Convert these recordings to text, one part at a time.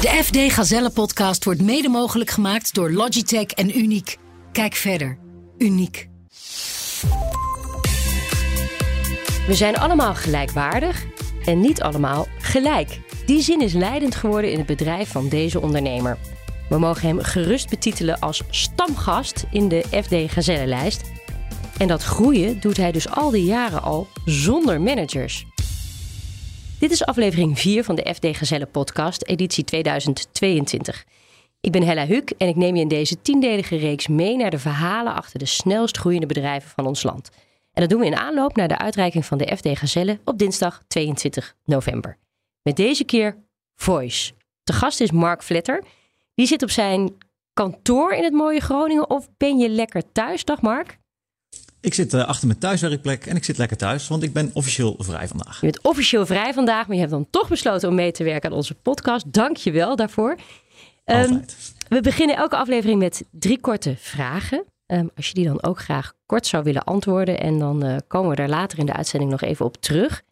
De FD Gazelle podcast wordt mede mogelijk gemaakt door Logitech en Uniek. Kijk verder. Uniek. We zijn allemaal gelijkwaardig en niet allemaal gelijk. Die zin is leidend geworden in het bedrijf van deze ondernemer. We mogen hem gerust betitelen als stamgast in de FD Gazelle-lijst. En dat groeien doet hij dus al die jaren al zonder managers. Dit is aflevering 4 van de FD Gazelle podcast, editie 2022. Ik ben Hella Huuk en ik neem je in deze tiendelige reeks mee naar de verhalen achter de snelst groeiende bedrijven van ons land. En dat doen we in aanloop naar de uitreiking van de FD Gazelle op dinsdag 22 november. Met deze keer Voice. De gast is Mark Vletter. Die zit op zijn kantoor in het mooie Groningen of ben je lekker thuis? Dag Mark. Ik zit uh, achter mijn thuiswerkplek en ik zit lekker thuis, want ik ben officieel vrij vandaag. Je bent officieel vrij vandaag, maar je hebt dan toch besloten om mee te werken aan onze podcast. Dank je wel daarvoor. Um, we beginnen elke aflevering met drie korte vragen. Um, als je die dan ook graag kort zou willen antwoorden. En dan uh, komen we daar later in de uitzending nog even op terug.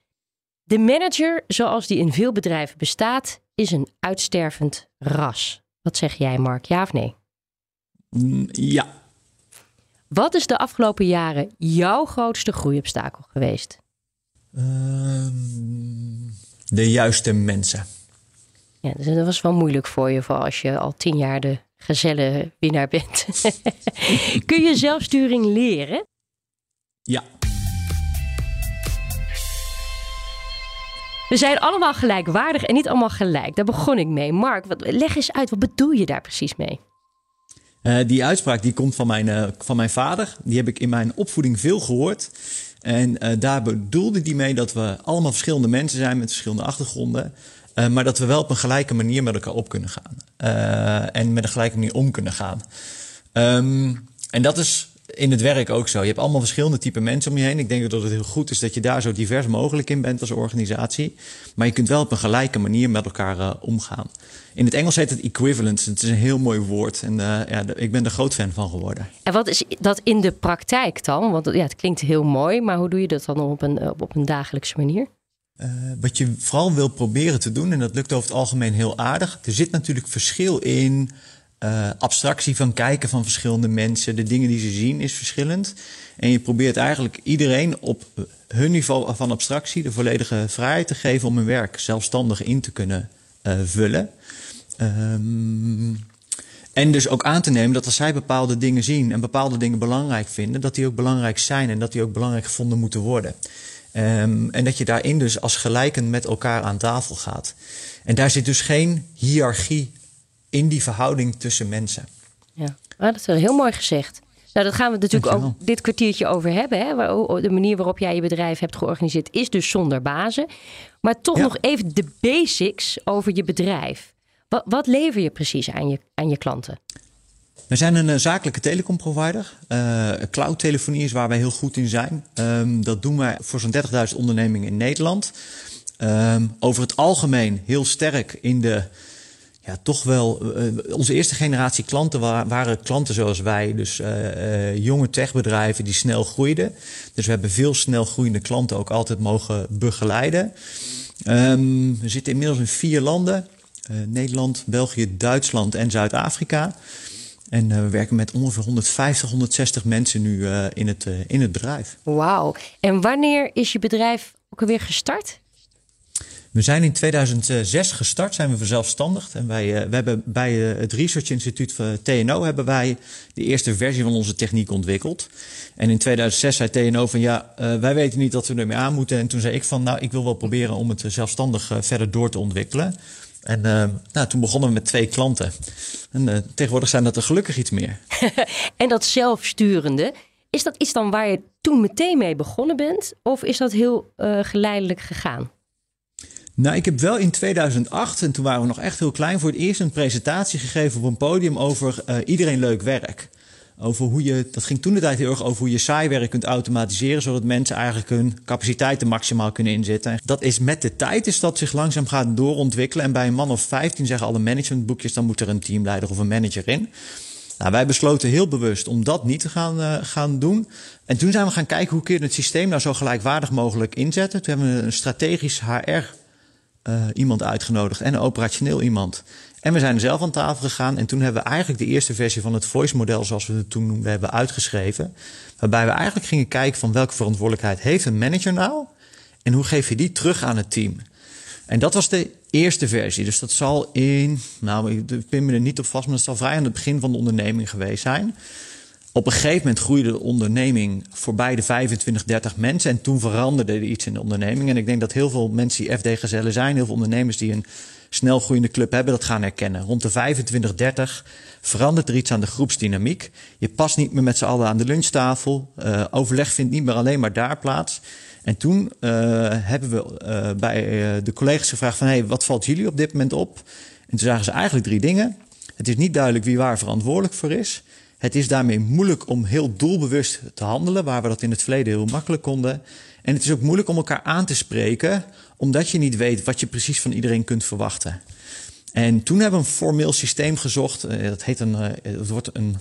De manager, zoals die in veel bedrijven bestaat, is een uitstervend ras. Wat zeg jij, Mark? Ja of nee? Mm, ja. Wat is de afgelopen jaren jouw grootste groeiobstakel geweest? Uh, de juiste mensen. Ja, dus dat was wel moeilijk voor je, vooral als je al tien jaar de gezelle winnaar bent. Kun je zelfsturing leren? Ja. We zijn allemaal gelijkwaardig en niet allemaal gelijk. Daar begon ik mee. Mark, wat, leg eens uit, wat bedoel je daar precies mee? Uh, die uitspraak die komt van mijn, uh, van mijn vader. Die heb ik in mijn opvoeding veel gehoord. En uh, daar bedoelde die mee dat we allemaal verschillende mensen zijn met verschillende achtergronden. maar dat we wel op een gelijke manier met elkaar op kunnen gaan. en met een gelijke manier om kunnen gaan. Um, en dat is in het werk ook zo. Je hebt allemaal verschillende type mensen om je heen. Ik denk dat het heel goed is dat je daar zo divers mogelijk in bent als organisatie. Maar je kunt wel op een gelijke manier met elkaar uh, omgaan. In het Engels heet het equivalence. Het is een heel mooi woord. En uh, ja, ik ben er groot fan van geworden. En wat is dat in de praktijk dan? Want ja, het klinkt heel mooi, maar hoe doe je dat dan op een, op een dagelijkse manier? Uh, wat je vooral wil proberen te doen, en dat lukt over het algemeen heel aardig. Er zit natuurlijk verschil in uh, abstractie van kijken van verschillende mensen. De dingen die ze zien is verschillend. En je probeert eigenlijk iedereen op hun niveau van abstractie de volledige vrijheid te geven om hun werk zelfstandig in te kunnen uh, vullen. Um, en dus ook aan te nemen dat als zij bepaalde dingen zien en bepaalde dingen belangrijk vinden, dat die ook belangrijk zijn en dat die ook belangrijk gevonden moeten worden. Um, en dat je daarin dus als gelijken met elkaar aan tafel gaat. En daar zit dus geen hiërarchie in die verhouding tussen mensen. Ja, ah, dat is wel heel mooi gezegd. Nou, dat gaan we natuurlijk ook dit kwartiertje over hebben. Hè? De manier waarop jij je bedrijf hebt georganiseerd is dus zonder bazen. Maar toch nog even de basics over je bedrijf. Wat, wat lever je precies aan je, aan je klanten? We zijn een uh, zakelijke telecomprovider. Uh, cloud-telefonie is waar wij heel goed in zijn. Um, dat doen wij voor zo'n 30.000 ondernemingen in Nederland. Um, over het algemeen heel sterk in de ja, toch wel. Uh, onze eerste generatie klanten waren, klanten zoals wij. Dus uh, jonge techbedrijven die snel groeiden. Dus we hebben veel snel groeiende klanten ook altijd mogen begeleiden. Um, we zitten inmiddels in vier landen: Nederland, België, Duitsland en Zuid-Afrika. En we werken met ongeveer 150, 160 mensen nu in, het, in het bedrijf. Wauw. En wanneer is je bedrijf ook alweer gestart? We zijn in 2006 gestart, zijn we verzelfstandigd. En wij, uh, we hebben bij uh, het Research Instituut van TNO hebben wij de eerste versie van onze techniek ontwikkeld. En in 2006 zei TNO van ja, uh, wij weten niet dat we ermee aan moeten. En toen zei ik van nou, ik wil wel proberen om het zelfstandig verder door te ontwikkelen. En nou, toen begonnen we met twee klanten. En tegenwoordig zijn dat er gelukkig iets meer. en dat zelfsturende, is dat iets dan waar je toen meteen mee begonnen bent? Of is dat heel geleidelijk gegaan? Nou, ik heb wel in 2008, en toen waren we nog echt heel klein, voor het eerst een presentatie gegeven op een podium over uh, iedereen leuk werk. Over hoe je, dat ging toen de tijd heel erg over hoe je saai werk kunt automatiseren, zodat mensen eigenlijk hun capaciteiten maximaal kunnen inzetten. En dat is met de tijd is dat zich langzaam gaat doorontwikkelen. En bij een man of 15 zeggen alle managementboekjes, dan moet er een teamleider of een manager in. Nou, wij besloten heel bewust om dat niet te gaan, uh, gaan doen. En toen zijn we gaan kijken hoe kun je het systeem nou zo gelijkwaardig mogelijk inzetten. Toen hebben we een strategisch HR uh, iemand uitgenodigd en operationeel iemand. En we zijn zelf aan tafel gegaan. En toen hebben we eigenlijk de eerste versie van het voice-model, zoals we het toen noemden, hebben uitgeschreven. Waarbij we eigenlijk gingen kijken van welke verantwoordelijkheid heeft een manager nou? En hoe geef je die terug aan het team? En dat was de eerste versie. Dus dat zal in, nou, ik pin me er niet op vast, maar dat zal vrij aan het begin van de onderneming geweest zijn. Op een gegeven moment groeide de onderneming voorbij de 25, 30 mensen. En toen veranderde er iets in de onderneming. En ik denk dat heel veel mensen die FD-gezellen zijn, heel veel ondernemers die een snel groeiende club hebben, dat gaan herkennen. Rond de 25, 30 verandert er iets aan de groepsdynamiek. Je past niet meer met z'n allen aan de lunchtafel. Uh, overleg vindt niet meer alleen maar daar plaats. En toen uh, hebben we uh, bij de collega's gevraagd van... hey, wat valt jullie op dit moment op? En toen zagen ze eigenlijk drie dingen. Het is niet duidelijk wie waar verantwoordelijk voor is. Het is daarmee moeilijk om heel doelbewust te handelen, waar we dat in het verleden heel makkelijk konden. En het is ook moeilijk om elkaar aan te spreken, omdat je niet weet wat je precies van iedereen kunt verwachten. En toen hebben we een formeel systeem gezocht. Eh, dat heet een, het eh, wordt een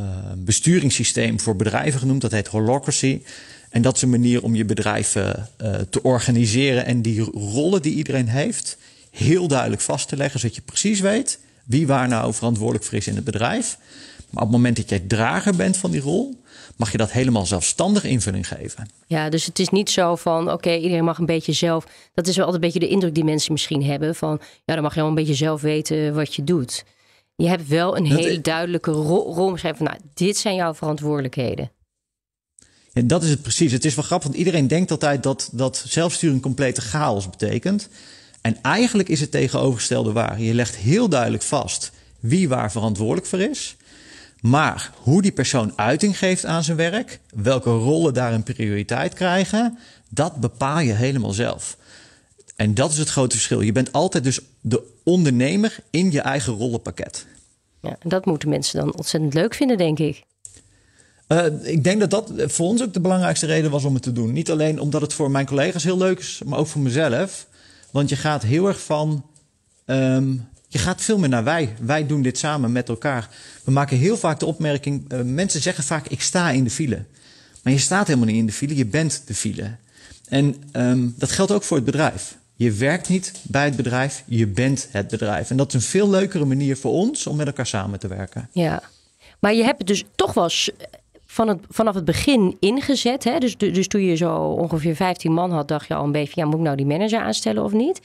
uh, besturingssysteem voor bedrijven genoemd. Dat heet Holocracy. En dat is een manier om je bedrijf uh, te organiseren en die rollen die iedereen heeft heel duidelijk vast te leggen, zodat je precies weet wie waar nou verantwoordelijk voor is in het bedrijf. Maar op het moment dat jij drager bent van die rol, mag je dat helemaal zelfstandig invulling geven. Ja, dus het is niet zo van oké, iedereen mag een beetje zelf. Dat is wel altijd een beetje de indruk die mensen misschien hebben van ja, dan mag je wel een beetje zelf weten wat je doet. Je hebt wel een hele duidelijke rol, rol van nou, dit zijn jouw verantwoordelijkheden. En dat is het precies. Het is wel grappig, want iedereen denkt altijd dat, dat zelfsturing complete chaos betekent. En eigenlijk is het tegenovergestelde waar. Je legt heel duidelijk vast wie waar verantwoordelijk voor is. Maar hoe die persoon uiting geeft aan zijn werk, welke rollen daar een prioriteit krijgen, dat bepaal je helemaal zelf. En dat is het grote verschil. Je bent altijd dus de ondernemer in je eigen rollenpakket. Ja, en dat moeten mensen dan ontzettend leuk vinden, denk ik. Uh, ik denk dat dat voor ons ook de belangrijkste reden was om het te doen. Niet alleen omdat het voor mijn collega's heel leuk is, maar ook voor mezelf. Want je gaat heel erg van um, je gaat veel meer naar wij. Wij doen dit samen met elkaar. We maken heel vaak de opmerking: uh, mensen zeggen vaak: ik sta in de file. Maar je staat helemaal niet in de file, je bent de file. En um, dat geldt ook voor het bedrijf. Je werkt niet bij het bedrijf, je bent het bedrijf. En dat is een veel leukere manier voor ons om met elkaar samen te werken. Ja, maar je hebt het dus toch wel van het, vanaf het begin ingezet. Hè? Dus, dus toen je zo ongeveer 15 man had, dacht je al een beetje: ja, moet ik nou die manager aanstellen of niet?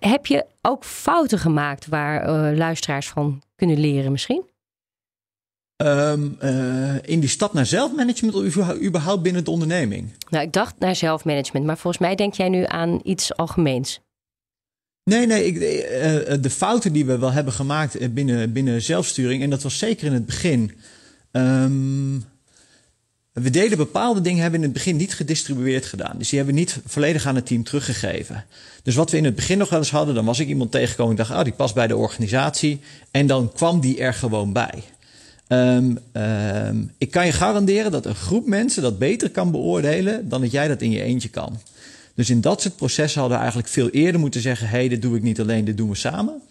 Heb je ook fouten gemaakt waar uh, luisteraars van kunnen leren misschien? Um, uh, in die stap naar zelfmanagement of überhaupt binnen de onderneming? Nou, ik dacht naar zelfmanagement, maar volgens mij denk jij nu aan iets algemeens. Nee, nee, ik, uh, de fouten die we wel hebben gemaakt binnen, binnen zelfsturing, en dat was zeker in het begin. Um, we deden bepaalde dingen, hebben in het begin niet gedistribueerd gedaan. Dus die hebben we niet volledig aan het team teruggegeven. Dus wat we in het begin nog wel eens hadden, dan was ik iemand tegengekomen. Ik dacht, oh, die past bij de organisatie. En dan kwam die er gewoon bij. Um, um, ik kan je garanderen dat een groep mensen dat beter kan beoordelen dan dat jij dat in je eentje kan. Dus in dat soort processen hadden we eigenlijk veel eerder moeten zeggen: hé, hey, dit doe ik niet alleen, dit doen we samen.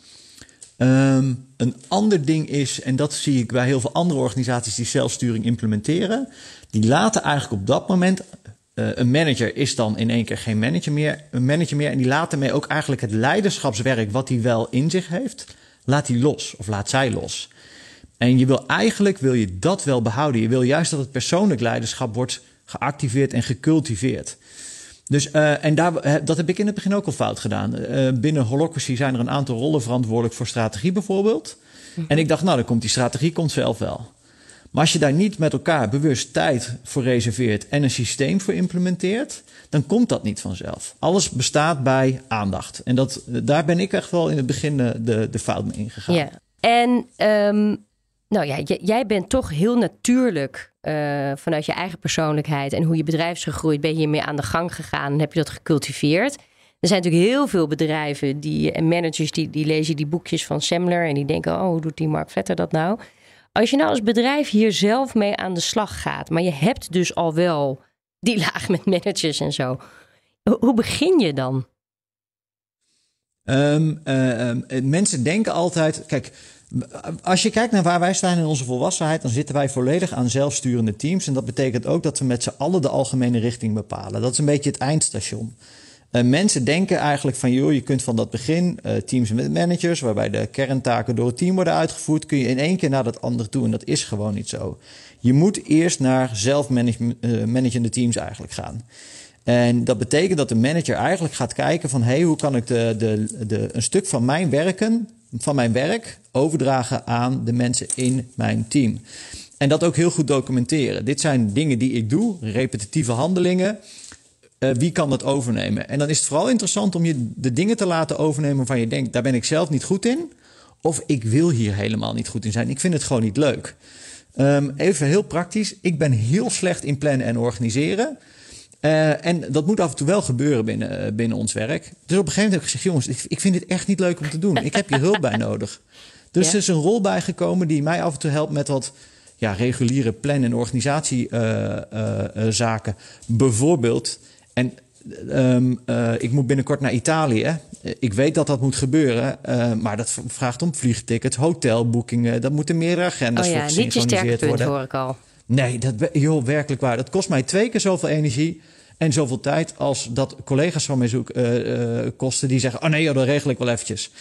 Um, een ander ding is, en dat zie ik bij heel veel andere organisaties die zelfsturing implementeren, die laten eigenlijk op dat moment uh, een manager is dan in één keer geen manager meer, een manager meer, en die laten mee ook eigenlijk het leiderschapswerk wat hij wel in zich heeft, laat hij los of laat zij los. En je wil eigenlijk wil je dat wel behouden. Je wil juist dat het persoonlijk leiderschap wordt geactiveerd en gecultiveerd. Dus, uh, en daar, eh, dat heb ik in het begin ook al fout gedaan. Uh, binnen Holocracy zijn er een aantal rollen verantwoordelijk voor strategie bijvoorbeeld. Mm -hmm. En ik dacht, nou, dan komt die strategie komt zelf wel. Maar als je daar niet met elkaar bewust tijd voor reserveert en een systeem voor implementeert, dan komt dat niet vanzelf. Alles bestaat bij aandacht. En dat, daar ben ik echt wel in het begin de, de fout mee ingegaan. Ja, en um, nou ja, jij bent toch heel natuurlijk uh, vanuit je eigen persoonlijkheid en hoe je bedrijf is gegroeid, ben je hiermee aan de gang gegaan en heb je dat gecultiveerd. Er zijn natuurlijk heel veel bedrijven die, en managers die, die lezen die boekjes van Semler en die denken, oh, hoe doet die Mark Vetter dat nou? Als je nou als bedrijf hier zelf mee aan de slag gaat, maar je hebt dus al wel die laag met managers en zo. Hoe begin je dan? Um, uh, um, mensen denken altijd, kijk, als je kijkt naar waar wij staan in onze volwassenheid, dan zitten wij volledig aan zelfsturende teams. En dat betekent ook dat we met z'n allen de algemene richting bepalen. Dat is een beetje het eindstation. Uh, mensen denken eigenlijk van, joh, je kunt van dat begin uh, teams met managers, waarbij de kerntaken door het team worden uitgevoerd, kun je in één keer naar dat andere toe. En dat is gewoon niet zo. Je moet eerst naar zelfmanagende teams eigenlijk gaan. En dat betekent dat de manager eigenlijk gaat kijken van, hey, hoe kan ik de, de, de, een stuk van mijn werken, van mijn werk, overdragen aan de mensen in mijn team. En dat ook heel goed documenteren. Dit zijn dingen die ik doe, repetitieve handelingen. Uh, wie kan dat overnemen? En dan is het vooral interessant om je de dingen te laten overnemen waarvan je denkt, daar ben ik zelf niet goed in. Of ik wil hier helemaal niet goed in zijn. Ik vind het gewoon niet leuk. Um, even heel praktisch. Ik ben heel slecht in plannen en organiseren. Uh, en dat moet af en toe wel gebeuren binnen, uh, binnen ons werk. Dus op een gegeven moment heb ik gezegd: jongens, ik, ik vind dit echt niet leuk om te doen. Ik heb je hulp bij nodig. Dus ja. er is een rol bijgekomen die mij af en toe helpt met wat ja, reguliere plan- en organisatiezaken. Uh, Bijvoorbeeld, en um, ik moet binnenkort naar Italië. Ik weet dat dat moet gebeuren, maar dat vraagt om vliegtickets, hotelboekingen. Dat moeten meerdere agendas oh ja, voor gesynchroniseerd worden. hoor ik al. Nee, dat, joh, werkelijk waar. Dat kost mij twee keer zoveel energie en zoveel tijd als dat collega's van mij zoek, uh, uh, kosten die zeggen: Oh nee, joh, dat regel ik wel eventjes.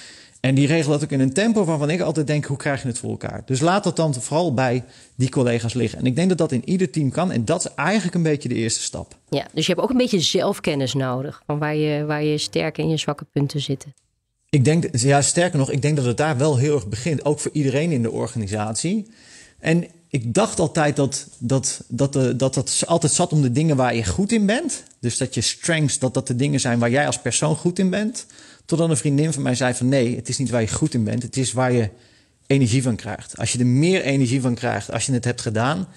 En die regelen dat ook in een tempo waarvan ik altijd denk: hoe krijg je het voor elkaar? Dus laat dat dan vooral bij die collega's liggen. En ik denk dat dat in ieder team kan. En dat is eigenlijk een beetje de eerste stap. Ja, dus je hebt ook een beetje zelfkennis nodig van waar je, waar je sterke en je zwakke punten zitten. Ik denk, ja, sterker nog, ik denk dat het daar wel heel erg begint. Ook voor iedereen in de organisatie. En ik dacht altijd dat dat, dat, de, dat dat altijd zat om de dingen waar je goed in bent. Dus dat je strengths, dat dat de dingen zijn waar jij als persoon goed in bent. Totdat een vriendin van mij zei van nee, het is niet waar je goed in bent. Het is waar je energie van krijgt. Als je er meer energie van krijgt als je het hebt gedaan,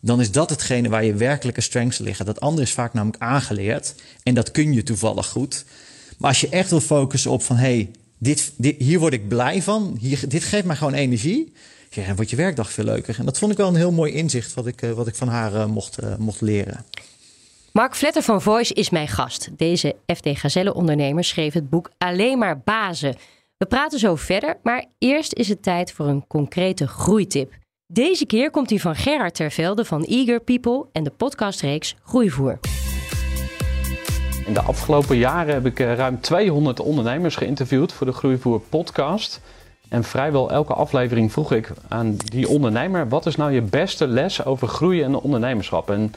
dan is dat hetgene waar je werkelijke strengths liggen. Dat andere is vaak namelijk aangeleerd en dat kun je toevallig goed. Maar als je echt wil focussen op van hey, dit, dit, hier word ik blij van, hier, dit geeft mij gewoon energie en wordt je werkdag veel leuker. En dat vond ik wel een heel mooi inzicht wat ik, wat ik van haar uh, mocht, uh, mocht leren. Mark Vletter van Voice is mijn gast. Deze FD Gazelle-ondernemer schreef het boek Alleen maar bazen. We praten zo verder, maar eerst is het tijd voor een concrete groeitip. Deze keer komt hij van Gerard Tervelde van Eager People en de podcastreeks Groeivoer. In de afgelopen jaren heb ik ruim 200 ondernemers geïnterviewd voor de Groeivoer podcast. En vrijwel elke aflevering vroeg ik aan die ondernemer: wat is nou je beste les over groeien en ondernemerschap? En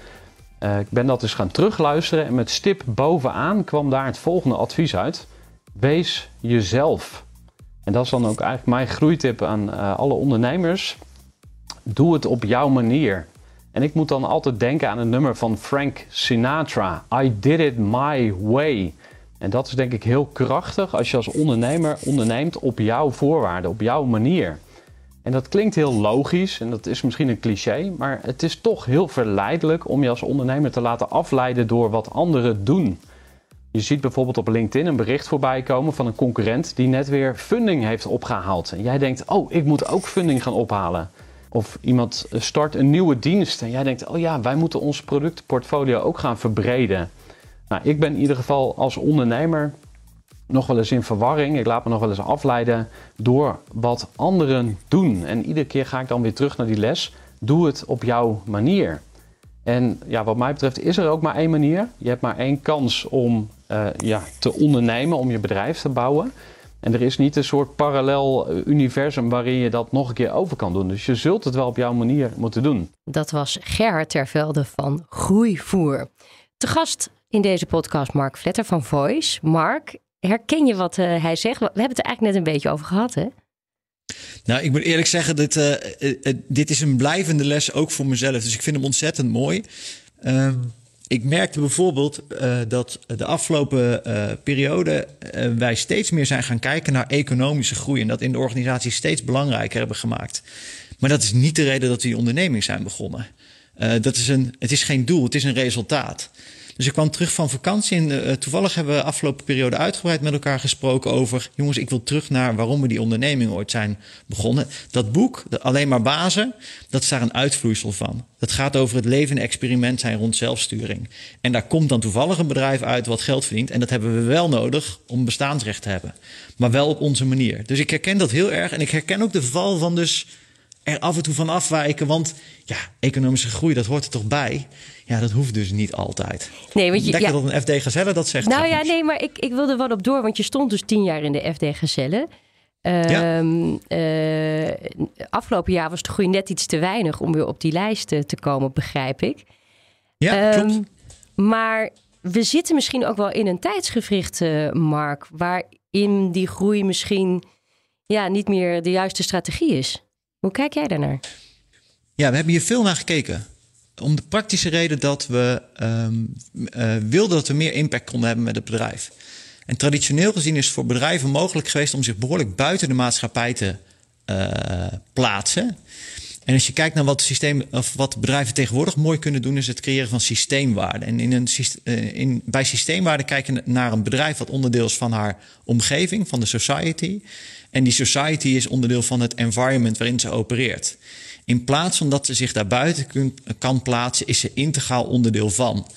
uh, ik ben dat eens gaan terugluisteren en met stip bovenaan kwam daar het volgende advies uit: wees jezelf. En dat is dan ook eigenlijk mijn groeitip aan uh, alle ondernemers. Doe het op jouw manier. En ik moet dan altijd denken aan een nummer van Frank Sinatra: I did it my way. En dat is denk ik heel krachtig als je als ondernemer onderneemt op jouw voorwaarden, op jouw manier. En dat klinkt heel logisch en dat is misschien een cliché, maar het is toch heel verleidelijk om je als ondernemer te laten afleiden door wat anderen doen. Je ziet bijvoorbeeld op LinkedIn een bericht voorbij komen van een concurrent die net weer funding heeft opgehaald. En jij denkt, oh, ik moet ook funding gaan ophalen. Of iemand start een nieuwe dienst en jij denkt, oh ja, wij moeten ons productportfolio ook gaan verbreden. Nou, ik ben in ieder geval als ondernemer nog wel eens in verwarring. Ik laat me nog wel eens afleiden door wat anderen doen. En iedere keer ga ik dan weer terug naar die les. Doe het op jouw manier. En ja, wat mij betreft is er ook maar één manier. Je hebt maar één kans om uh, ja, te ondernemen, om je bedrijf te bouwen. En er is niet een soort parallel universum waarin je dat nog een keer over kan doen. Dus je zult het wel op jouw manier moeten doen. Dat was Gerhard Tervelde van Groeivoer. Te gast in deze podcast Mark Vletter van Voice. Mark, herken je wat uh, hij zegt? We hebben het er eigenlijk net een beetje over gehad, hè? Nou, ik moet eerlijk zeggen, dit, uh, uh, dit is een blijvende les ook voor mezelf. Dus ik vind hem ontzettend mooi. ik merkte bijvoorbeeld dat de afgelopen periode wij steeds meer zijn gaan kijken naar economische groei. En dat in de organisatie steeds belangrijker hebben gemaakt. Maar dat is niet de reden dat we die onderneming zijn begonnen. dat is een, het is geen doel, het is een resultaat. Dus ik kwam terug van vakantie en uh, toevallig hebben we afgelopen periode uitgebreid met elkaar gesproken over... jongens, ik wil terug naar waarom we die onderneming ooit zijn begonnen. Dat boek, de Alleen maar Bazen, dat is daar een uitvloeisel van. Dat gaat over het leven experiment zijn rond zelfsturing. En daar komt dan toevallig een bedrijf uit wat geld verdient. En dat hebben we wel nodig om bestaansrecht te hebben. Maar wel op onze manier. Dus ik herken dat heel erg. En ik herken ook de val van dus er af en toe van afwijken. Want ja, economische groei, dat hoort er toch bij? Ja, dat hoeft dus niet altijd. Nee, want je, Denk ja, dat een FD Gazelle dat zegt? nou ja, nee, maar ik, ik wilde wel op door, want je stond dus tien jaar in de FD Gazelle. Ehm, eh, afgelopen jaar was de groei net iets te weinig om weer op die lijst te komen, begrijp ik. Ja, Ehm, klopt. Maar we zitten misschien ook wel in een tijdsgevricht, eh, Mark, waarin die groei misschien ja, niet meer de juiste strategie is. Hoe kijk jij daarnaar? Ja, we hebben hier veel naar gekeken. Om de praktische reden dat we ehm, eh, wilden dat we meer impact konden hebben met het bedrijf. En traditioneel gezien is het voor bedrijven mogelijk geweest om zich behoorlijk buiten de maatschappij te eh, plaatsen. En als je kijkt naar wat, systeem, of wat bedrijven tegenwoordig mooi kunnen doen, is het creëren van systeemwaarde. En in een, eh, in, bij systeemwaarde kijken naar een bedrijf wat onderdeel is van haar omgeving, van de society. En die society is onderdeel van het environment waarin ze opereert. In plaats van dat ze zich daarbuiten kan plaatsen, is ze integraal onderdeel van.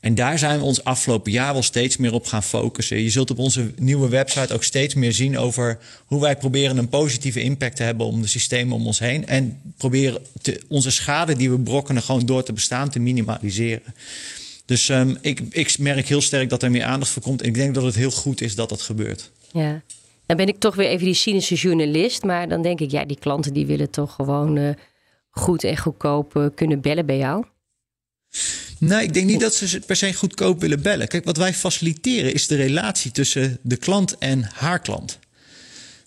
En daar zijn we ons afgelopen jaar wel steeds meer op gaan focussen. Je zult op onze nieuwe website ook steeds meer zien over hoe wij proberen een positieve impact te hebben om de systemen om ons heen. En proberen onze schade die we brokkenen gewoon door te bestaan te minimaliseren. Dus ehm, ik, ik merk heel sterk dat er meer aandacht voor komt. En ik denk dat het heel goed is dat dat gebeurt. Ja. Dan ben ik toch weer even die cynische journalist. Maar dan denk ik, ja, die klanten die willen toch gewoon eh, goed en goedkoop eh, kunnen bellen bij jou. Nee, ik denk niet dat ze per se goedkoop willen bellen. Kijk, wat wij faciliteren is de relatie tussen de klant en haar klant.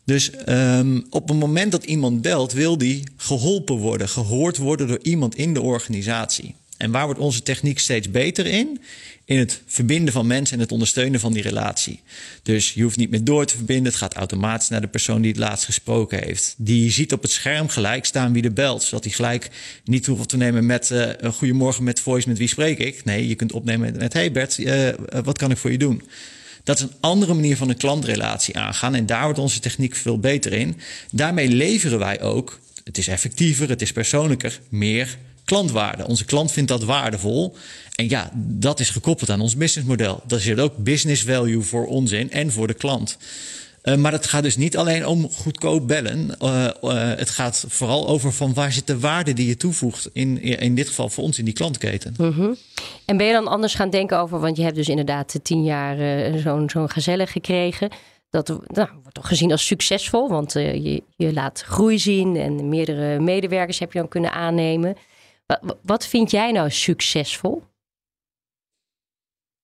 Dus ehm, op het moment dat iemand belt, wil die geholpen worden, gehoord worden door iemand in de organisatie. En waar wordt onze techniek steeds beter in? In het verbinden van mensen en het ondersteunen van die relatie. Dus je hoeft niet meer door te verbinden. Het gaat automatisch naar de persoon die het laatst gesproken heeft. Die ziet op het scherm gelijk staan wie er belt. Zodat hij gelijk niet hoeft te nemen met uh, goedemorgen met voice, met wie spreek ik? Nee, je kunt opnemen met hey Bert, uh, wat kan ik voor je doen? Dat is een andere manier van een klantrelatie aangaan. En daar wordt onze techniek veel beter in. Daarmee leveren wij ook, het is effectiever, het is persoonlijker, meer klantwaarde. Onze klant vindt dat waardevol. En ja, dat is gekoppeld aan ons businessmodel. Daar zit ook business value voor ons in en voor de klant. Uh, maar het gaat dus niet alleen om goedkoop bellen. Uh, uh, het gaat vooral over van waar zit de waarde die je toevoegt. In, in dit geval voor ons in die klantketen. -hmm. En ben je dan anders gaan denken over, want je hebt dus inderdaad tien jaar zo'n zo'n gekregen. Dat nou, wordt toch gezien als succesvol, want je, je laat groei zien en meerdere medewerkers heb je dan kunnen aannemen. Wat, vind jij nou succesvol?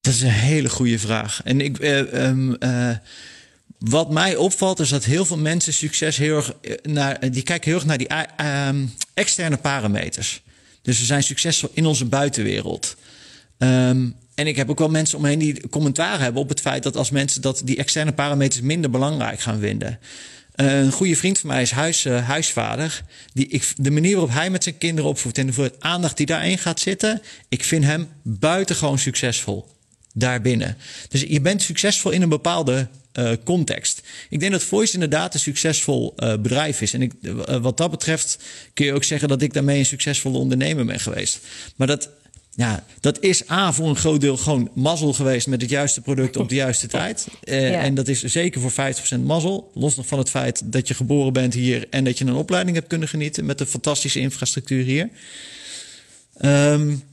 Dat is een hele goede vraag. En ik, uh, um, uh, wat mij opvalt is dat heel veel mensen succes heel erg naar, die kijken heel erg naar die uh, externe parameters. Dus we zijn succesvol in onze buitenwereld. Um, en ik heb ook wel mensen omheen die commentaar hebben op het feit dat als mensen dat die externe parameters minder belangrijk gaan vinden. Een goede vriend van mij is huis, uh, huisvader. Die ik, de manier waarop hij met zijn kinderen opvoedt en de aandacht die daarin gaat zitten, ik vind hem buitengewoon succesvol daarbinnen. Dus je bent succesvol in een bepaalde uh, context. Ik denk dat Voice inderdaad een succesvol uh, bedrijf is. En ik, wat dat betreft kun je ook zeggen dat ik daarmee een succesvolle ondernemer ben geweest. Maar dat, ja, dat is A voor een groot deel gewoon mazzel geweest met het juiste product op de juiste tijd. Ja. En dat is zeker voor 50% mazzel. Los nog van het feit dat je geboren bent hier en dat je een opleiding hebt kunnen genieten met de fantastische infrastructuur hier. Um,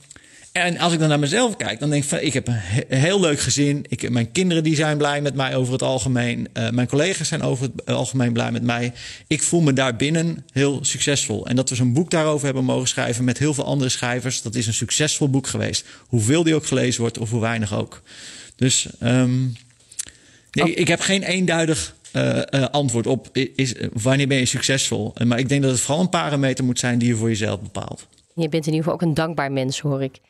en als ik dan naar mezelf kijk, dan denk ik van ik heb een heel leuk gezin. Ik, mijn kinderen die zijn blij met mij over het algemeen. Uh, mijn collega's zijn over het algemeen blij met mij. Ik voel me daarbinnen heel succesvol. En dat we zo'n boek daarover hebben mogen schrijven met heel veel andere schrijvers. Dat is een succesvol boek geweest. Hoeveel die ook gelezen wordt of hoe weinig ook. Dus um, nee, oh. ik heb geen eenduidig uh, uh, antwoord op is, wanneer ben je succesvol. Maar ik denk dat het vooral een parameter moet zijn die je voor jezelf bepaalt. Je bent in ieder geval ook een dankbaar mens, hoor ik.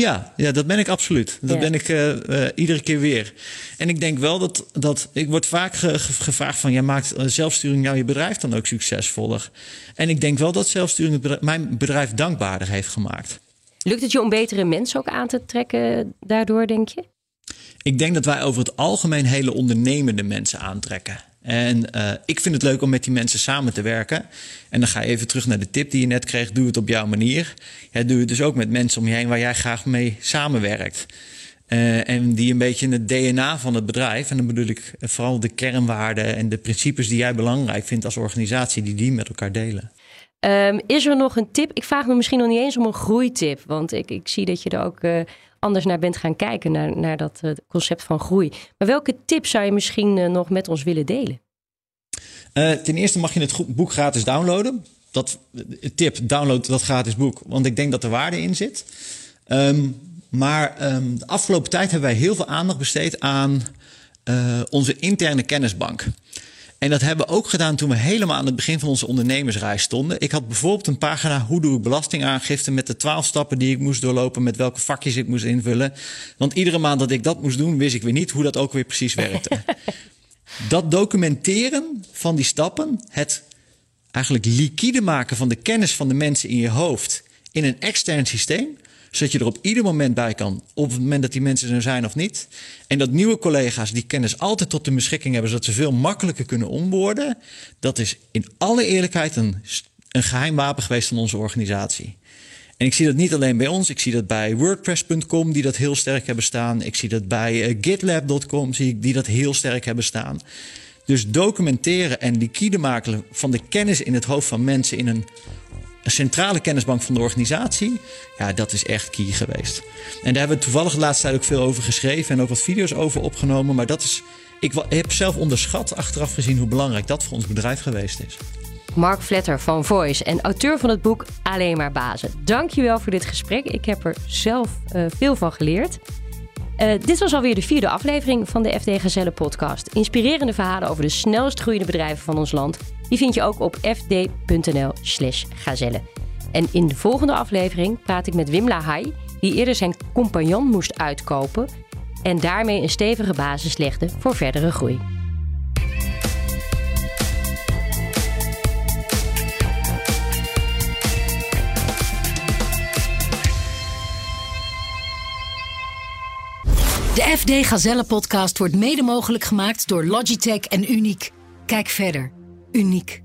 Ja, ja, dat ben ik absoluut. Dat ja. ben ik uh, uh, iedere keer weer. En ik denk wel dat, dat ik word vaak ge, ge, gevraagd van... ja, maakt zelfsturing nou je bedrijf dan ook succesvoller? En ik denk wel dat zelfsturing het bedrijf, mijn bedrijf dankbaarder heeft gemaakt. Lukt het je om betere mensen ook aan te trekken daardoor, denk je? Ik denk dat wij over het algemeen hele ondernemende mensen aantrekken. En uh, ik vind het leuk om met die mensen samen te werken. En dan ga je even terug naar de tip die je net kreeg. Doe het op jouw manier. Ja, doe het dus ook met mensen om je heen waar jij graag mee samenwerkt. Uh, en die een beetje het DNA van het bedrijf, en dan bedoel ik vooral de kernwaarden en de principes die jij belangrijk vindt als organisatie, die die met elkaar delen. Um, is er nog een tip? Ik vraag me misschien nog niet eens om een groeitip, want ik, ik zie dat je er ook anders naar bent gaan kijken, naar, naar dat uh, concept van groei. Maar welke tip zou je misschien nog met ons willen delen? ten eerste mag je het boek gratis downloaden. Dat, tip, download dat gratis boek, want ik denk dat er waarde in zit. Um, maar um, de afgelopen tijd hebben wij heel veel aandacht besteed aan onze interne kennisbank. En dat hebben we ook gedaan toen we helemaal aan het begin van onze ondernemersreis stonden. Ik had bijvoorbeeld een pagina hoe doe ik belastingaangifte met de twaalf stappen die ik moest doorlopen, met welke vakjes ik moest invullen. Want iedere maand dat ik dat moest doen, wist ik weer niet hoe dat ook weer precies werkte. dat documenteren van die stappen, het eigenlijk liquide maken van de kennis van de mensen in je hoofd in een extern systeem, zodat je er op ieder moment bij kan. Op het moment dat die mensen er zijn of niet. En dat nieuwe collega's die kennis altijd tot de beschikking hebben, zodat ze veel makkelijker kunnen onboorden. Dat is in alle eerlijkheid een, een geheim wapen geweest van onze organisatie. En ik zie dat niet alleen bij ons. Ik zie dat bij WordPress.com, die dat heel sterk hebben staan. Ik zie dat bij uh, GitLab.com, die dat heel sterk hebben staan. Dus documenteren en liquide maken van de kennis in het hoofd van mensen in een een centrale kennisbank van de organisatie, ja, dat is echt key geweest. En daar hebben we toevallig de laatste tijd ook veel over geschreven en ook wat video's over opgenomen. Maar dat is, ik heb zelf onderschat achteraf gezien hoe belangrijk dat voor ons bedrijf geweest is. Mark Vletter van Voice en auteur van het boek Alleen maar Bazen. Dankjewel voor dit gesprek. Ik heb er zelf uh, veel van geleerd. Uh, dit was alweer de vierde aflevering van de FD Gazelle podcast. Inspirerende verhalen over de snelst groeiende bedrijven van ons land die vind je ook op fd.nl/slash gazelle. En in de volgende aflevering praat ik met Wim Lahai, die eerder zijn compagnon moest uitkopen en daarmee een stevige basis legde voor verdere groei. De FD Gazelle podcast wordt mede mogelijk gemaakt door Logitech en Uniek. Kijk verder uniek.